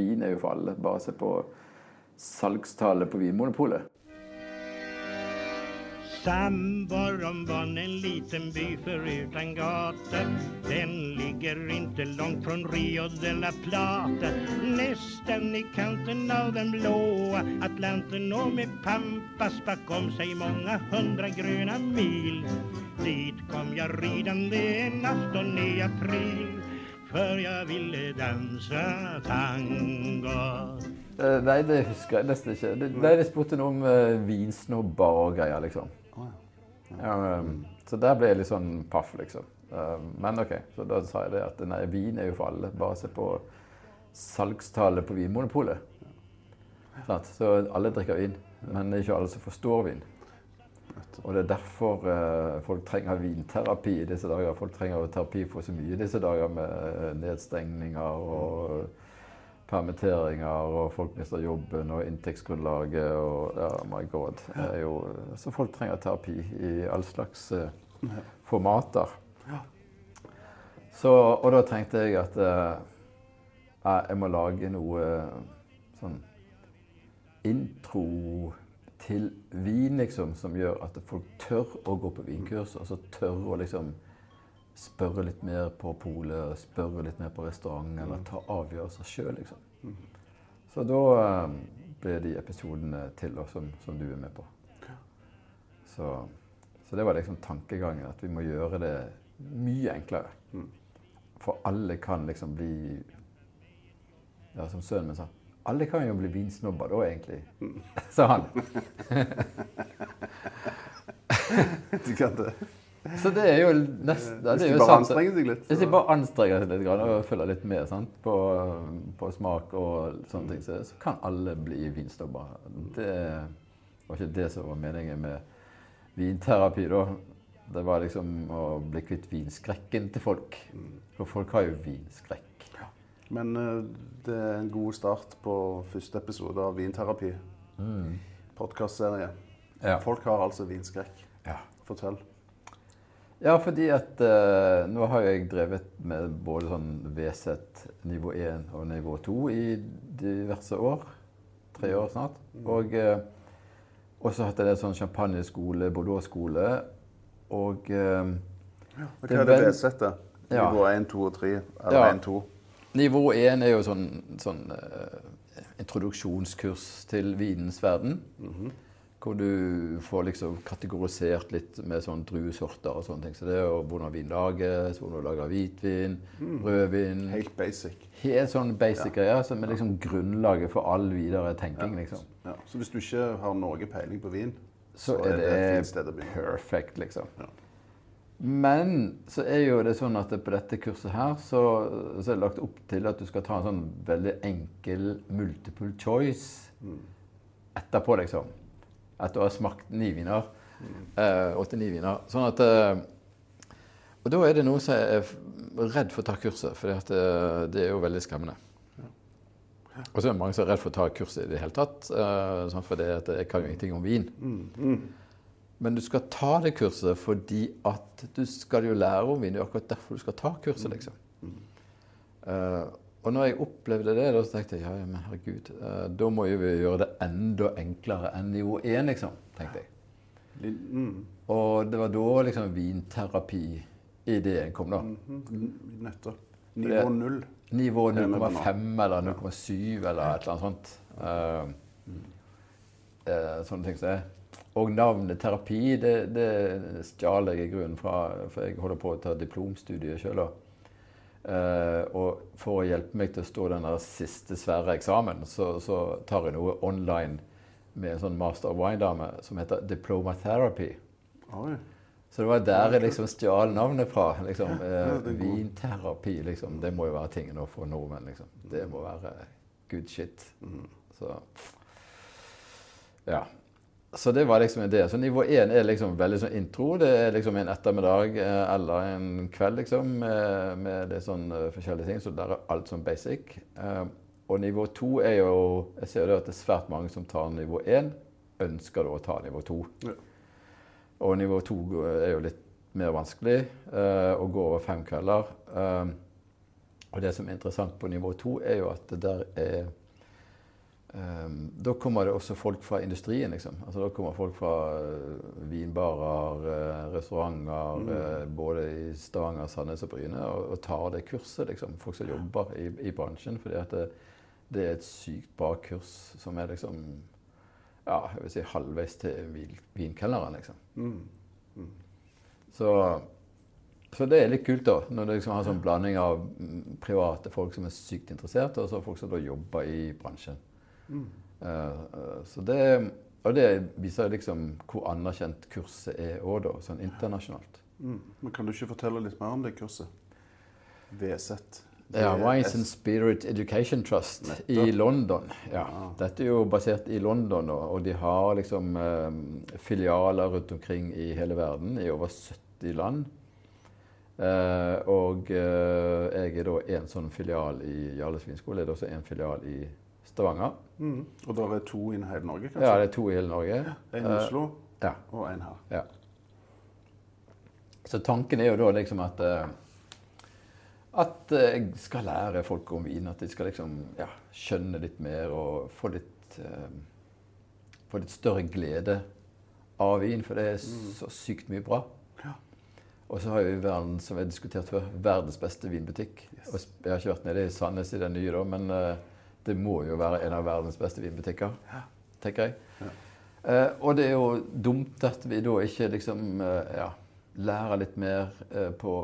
vin er jo for alle. Bare se på salgstallet på Vinmonopolet. Sandborg var en liten by förutan gate. Den ligger inte långt från Rio de la Plata Nästan i kanten av den blåa Atlanten og med Pampas bakom seg många hundra grønne mil Dit kom jeg ridende en afton i april För jag ville dansa tango Uh, Nei, det husker jeg nesten ikke. Det, nei, de spurte noe om uh, vinsnobber og greier, liksom. Ja, um, så der ble jeg litt sånn paff, liksom. Uh, men OK, så da sa jeg det at nei, vin er jo for alle. Bare se på salgstallet på Vinmonopolet. Ja. Så alle drikker vin, men det er ikke alle som forstår vin. Og det er derfor eh, folk trenger vinterapi i disse dager. Folk trenger terapi for så mye i disse dager med eh, nedstengninger og permitteringer, og folk mister jobben og inntektsgrunnlaget og ja, my god. Jo, så folk trenger terapi i all slags eh, formater. Så, og da tenkte jeg at jeg må lage noe sånn intro til vin, liksom, som gjør at folk tør å gå på vinkurs, og tør å liksom spørre litt mer på polet, spørre litt mer på restaurant, eller ta avgjørelser sjøl, liksom. Så da eh, ble de episodene til, oss som, som du er med på. Så, så det var liksom tankegangen, at vi må gjøre det mye enklere. For alle kan liksom bli Ja, som sønnen min sa. Alle kan jo bli vinsnobber da, egentlig. Sa han. Du kan det. Så det er jo nesten det er jo sant. anstrenger seg litt. Hvis de bare anstrenger seg litt og følger litt med sant? På, på smak og sånne ting, så, så kan alle bli vinsnobber. Det var ikke det som var meningen med vinterapi, da. Det var liksom å bli kvitt vinskrekken til folk. For folk har jo vinskrekk. Men eh, det er en god start på første episode av Vinterapi. Podkastserie. Ja. Folk har altså vinskrekk. Ja. Fortell. Ja, fordi at uh, nå har jeg drevet med både sånn VZ nivå 1 og nivå 2 i diverse år. Tre år snart. Og eh, også hatt en del sånn champagneskole, Bordeaux-skole. Og uh, ja. Hva er det V-settet? Nivå 1, 2 og 3? Eller Ja. 1, 2? Nivå 1 er jo sånn, sånn uh, introduksjonskurs til vinens verden. Hvor du får liksom kategorisert litt med sånn druesorter og sånne ting. Så det er jo hvordan vin lages, hvordan du lager hvitvin, rødvin. Helt basic. Helt sånn basic greier som er liksom grunnlaget for all videre tenking, liksom. Ja. Så hvis du ikke har noe peiling på vin, Så er det et fint sted å begynne. perfect, liksom. Men så er jo det sånn at på dette kurset her så, så er det lagt opp til at du skal ta en sånn veldig enkel multiple choice etterpå, liksom. Etter å ha smakt ni viner. eh, Åtte-ni viner. Sånn at eh, Og da er det noen som er redd for å ta kurset, for det, det er jo veldig skremmende. Og så er det mange som er redd for å ta kurset i det hele tatt, eh, sånn for det at jeg kan jo ingenting om vin. Men du skal ta det kurset fordi at du skal jo lære om vin. Det er akkurat derfor du skal ta kurset, liksom. Uh, og når jeg opplevde det, da så tenkte jeg ja, men herregud, uh, da må jo vi gjøre det enda enklere enn nivå 1, liksom. tenkte jeg. Mm. Og det var da liksom vinterapi-ideen kom, da. Mm. Nettopp. Nivå 0. Nivå Er vi på nå? 0,5 eller 0,7 eller et eller annet sånt. Eh, sånne ting som det. Og navnet terapi, det, det stjal jeg i grunnen fra For jeg holder på å ta diplomstudiet sjøl. Uh, og for å hjelpe meg til å stå den siste svære eksamen, så, så tar jeg noe online med en sånn master of wine-dame som heter Diploma Therapy. Oi. Så det var der jeg liksom stjal navnet fra. liksom, eh, ja, er. Vinterapi, liksom. Det må jo være tingen nå for nordmenn, liksom. Det må være good shit. Mm. Så Ja. Så det var liksom idé. Så nivå én er liksom veldig sånn intro. Det er liksom en ettermiddag eh, eller en kveld, liksom, med, med litt sånn eh, forskjellige ting. Så der er alt sånn basic. Eh, og nivå to er jo Jeg ser jo det at det er svært mange som tar nivå én, ønsker da å ta nivå to. Ja. Og nivå to er jo litt mer vanskelig å gå over fem kvelder. Og det som er interessant på nivå to, er jo at det der er da kommer det også folk fra industrien. liksom. Altså, da kommer folk fra uh, vinbarer, uh, restauranter, mm. uh, både i Stavanger, Sandnes og Bryne, og, og, tar det kurset. liksom. Folk som jobber i, i bransjen. fordi at det, det, er et sykt bra kurs som er liksom ja, jeg vil si halvveis til vin, vinkelneren, liksom. Mm. Mm. Så, så, det er litt kult, da. Når du liksom har en sånn blanding av mm, private folk som er sykt interesserte, og så folk som da jobber i bransjen. Mm. Uh, så det, og det viser liksom hvor anerkjent kurset er òg, da, sånn internasjonalt. Mm. Men Kan du ikke fortelle litt mer om det kurset? VZ. Ja, Wines and Spirit Education Trust Nettopp. i London. Ja. Ah. Dette er jo basert i London, og de har liksom eh, filialer rundt omkring i hele verden, i over 70 land. Eh, og eh, jeg er da en sånn filial i Jarle svinskole. Det er også en filial i Stavanger. Mm. Og da er det to i hele Norge, kanskje? Ja, det er to i hele Norge. En i Oslo uh, ja. og en her. Ja. Så tanken er jo da liksom at uh, at jeg skal lære folk om vin. At de skal liksom ja, skjønne litt mer og få litt, uh, få litt større glede av vin. For det er mm. så sykt mye bra. Ja. Og så har vi verden, som vi har diskutert før, verdens beste vinbutikk. Yes. Jeg har ikke vært nede i Sandnes i den nye, da, men det må jo være en av verdens beste vinbutikker, tenker jeg. Ja. Eh, og det er jo dumt at vi da ikke liksom eh, ja, lærer litt mer eh, på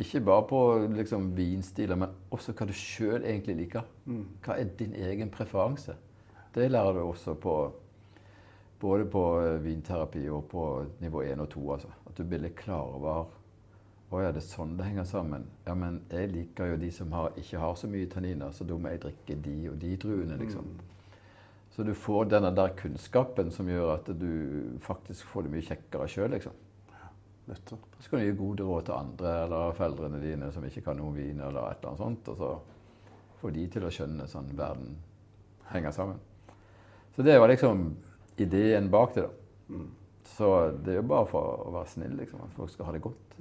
Ikke bare på liksom vinstiler, men også hva du sjøl egentlig liker. Mm. Hva er din egen preferanse? Det lærer du også på både på vinterapi og på nivå 1 og 2. Altså. At du blir litt klar over å ja, det er sånn det henger sammen. Ja, men jeg liker jo de som har, ikke har så mye tanniner, så da må jeg drikke de og de druene, liksom. Mm. Så du får denne der kunnskapen som gjør at du faktisk får det mye kjekkere sjøl, liksom. Nettopp. Så kan du gi gode råd til andre eller foreldrene dine som ikke kan noe vin, eller et eller annet sånt, og så får de til å skjønne sånn verden henger sammen. Så det var liksom ideen bak det, da. Mm. Så det er jo bare for å være snill, liksom. At folk skal ha det godt.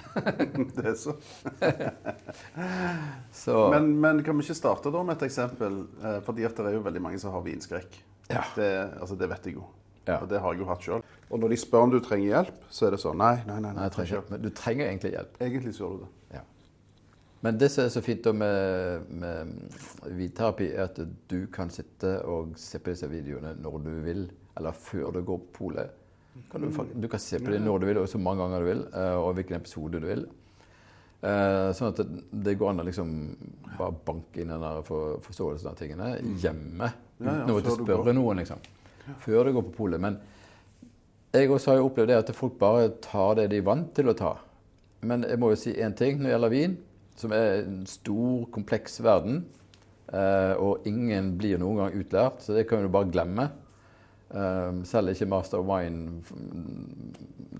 det er så. så. Men, men, kan vi ikke starte da med et eksempel? Eh, fordi at det er jo veldig mange som har vinskrekk. Ja. Det, altså, det vet jeg jo. Ja. Og det har jeg jo hatt sjøl. Og når de spør om du trenger hjelp, så er det sånn Nei, nei, nei. nei, nei trenger, men du trenger egentlig hjelp. Egentlig så gjør du det. Ja. Men det som er så fint med, med vinterapi, er at du kan sitte og se på disse videoene når du vil, eller før du går på polet. Kan du, du, kan se på det når du vil, og så mange ganger du vil, eh, og hvilken episode du vil. Eh, sånn at det, går an å liksom bare banke inn den der forståelsen av tingene hjemme. Uten å spørre noen, liksom. Før du går på polet. Men jeg også har jo opplevd det at folk bare tar det de er vant til å ta. Men jeg må jo si én ting når det gjelder vin, som er en stor, kompleks verden. Eh, og ingen blir noen gang utlært, så det kan du bare glemme. Um, selv ikke Master of Wine,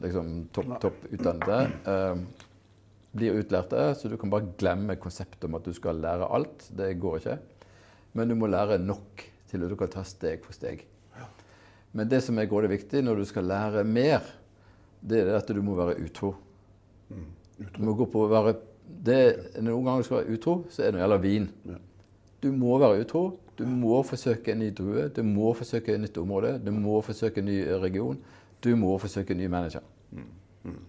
liksom topp top utdannede, um, blir utlærte. Så du kan bare glemme konseptet om at du skal lære alt. Det går ikke. Men du må lære nok til at du kan ta steg for steg. Men det som er grådig viktig når du skal lære mer, det er at du må være utro. Mm, utro. Du må gå på å være det, Noen ganger du skal være utro, så er det når det gjelder vin. Du må være utro. Du må forsøke en ny drue, du må forsøke et nytt område, du må forsøke en ny region. Du må forsøke en ny manager. Mm. Mm.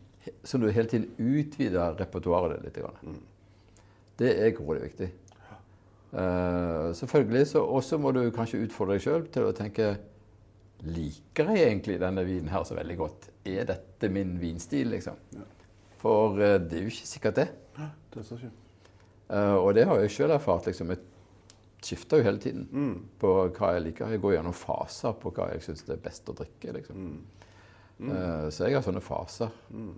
Så du hele tiden utvider repertoaret ditt. Mm. Det er grådig viktig. Uh, selvfølgelig så også må du kanskje utfordre deg sjøl til å tenke Liker jeg egentlig denne vinen her så veldig godt? Er dette min vinstil, liksom? Ja. For uh, det er jo ikke sikkert det. Ja, det. Uh, og det har jeg sjøl erfart. liksom, et skifter jo hele tiden mm. på hva jeg liker. Jeg går gjennom faser på hva jeg syns er best å drikke. liksom. Mm. Uh, så jeg har sånne faser. Mm.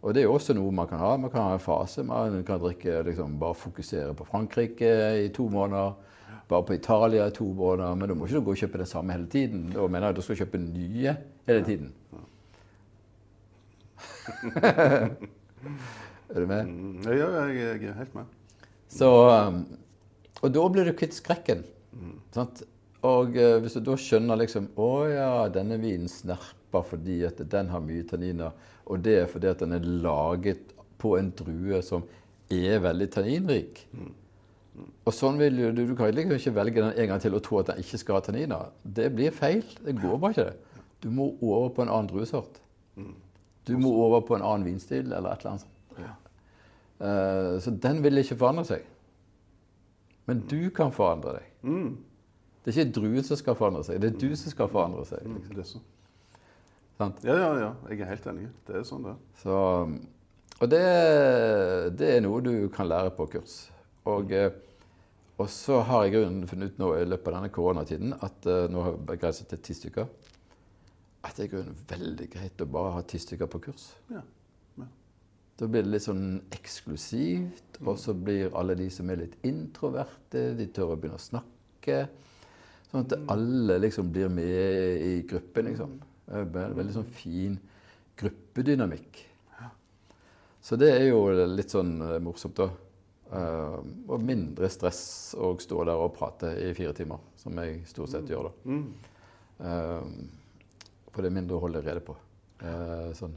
Og det er jo også noe man kan ha. Man kan ha en fase. Man kan drikke, liksom, bare fokusere på Frankrike i to måneder. Bare på Italia i to måneder. Men da må ikke du gå og kjøpe det samme hele tiden. Da mener jeg at du skal kjøpe nye hele tiden. er du med? Mm. Ja, jeg er helt med. Så um, og da blir du kvitt skrekken. Mm. Og uh, hvis du da skjønner liksom Å ja, denne vinen snerper fordi at den har mye tanniner. Og det er fordi at den er laget på en drue som er veldig tanninrik. Mm. Og sånn vil du, du kan liksom ikke velge den en gang til og tro at den ikke skal ha tanniner. Det blir feil. Det går bare ikke. det. Du må over på en annen druesort. Du må over på en annen vinstil eller et eller annet. Ja. Uh, så den vil ikke forandre seg. Men du kan forandre deg. Mm. Det er ikke druen som skal forandre seg, det er du som skal forandre seg. Liksom. Mm, det er så. Sant? Ja, ja, ja. Jeg er helt enig. Det er sånn det så, Og det, det, er noe du kan lære på kurs. Og, eh, og så har jeg funnet ut nå i løpet av denne koronatiden at uh, nå har jeg begrenset til ti stykker. At det er veldig greit å bare ha ti stykker på kurs. Ja. Da blir det litt sånn eksklusivt, og så blir alle de som er litt introverte, de tør å begynne å snakke. Sånn at alle liksom blir med i gruppen, liksom. Veldig sånn fin gruppedynamikk. Så det er jo litt sånn eh, morsomt, da. Uh, og mindre stress å stå der og prate i fire timer, som jeg stort sett gjør da. Uh, for det er mindre å holde rede på. Uh, sånn.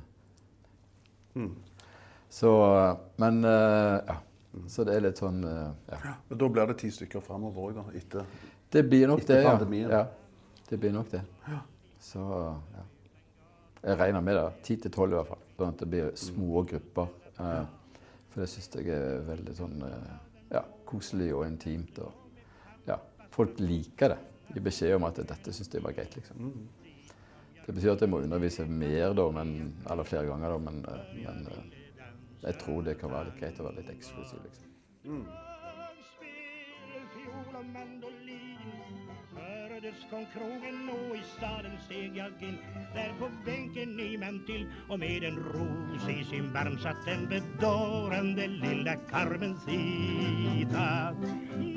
Mm. Så Men ja. Så det er litt sånn ja. Men da blir det ti stykker framover òg, da? Etter, det blir nok det, pandemien? Ja. ja. Det blir nok det. Ja. Så ja. Jeg regner med det. Ti til tolv i hvert fall. Sånn at det blir små grupper. Uh, for det syns jeg er veldig sånn eh, ja, koselig og intimt. Og ja, folk liker det. Gir beskjed om at dette syns de var greit, liksom. Det betyr at jeg må undervise mer, da, men, eller flere ganger, da, men, eh, men, eh, jeg tror det kan være litt greit å være litt eksklusiv, liksom. Mm. Hördes från krogen och i staden steg jag in Där på bänken i man till och med en ros i sin barm satt den bedårande lilla Carmencita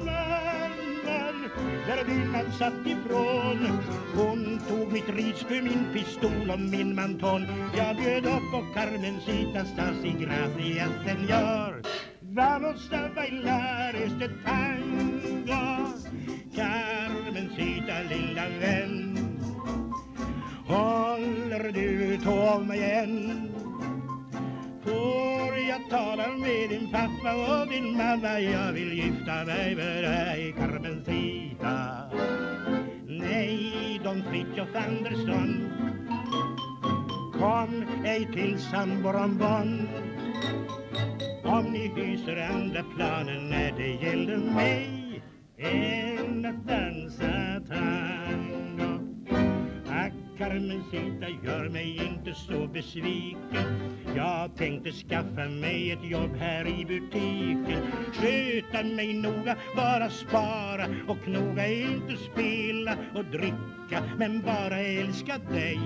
Mannen, där villan satt ifrån Hon tog mitt ridsku, min pistol och min manton Jag bjöd upp på Carmencitas Stasi gracias senor Vamos a bailar este tango Carmencita lilla vän Håller du to av meg än Får jag tala med din pappa och din mamma? Jag vill gifta mig med dig Carmencita Nej, Don Fritiof Andersson. Kom ej till San Borambon om ni hyser andra planer när det gäller mig än att dansa tango. Carmencita, gör mig inte så besviken. Jag tänkte skaffa mig ett jobb här i butiken. Sköta mig noga, bara spara och knoga. Inte spela och dricka, men bara älska dig.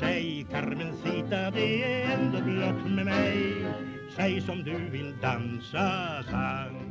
Säg Carmencita, det är ändå blott med mig. Säg som du vill dansa sang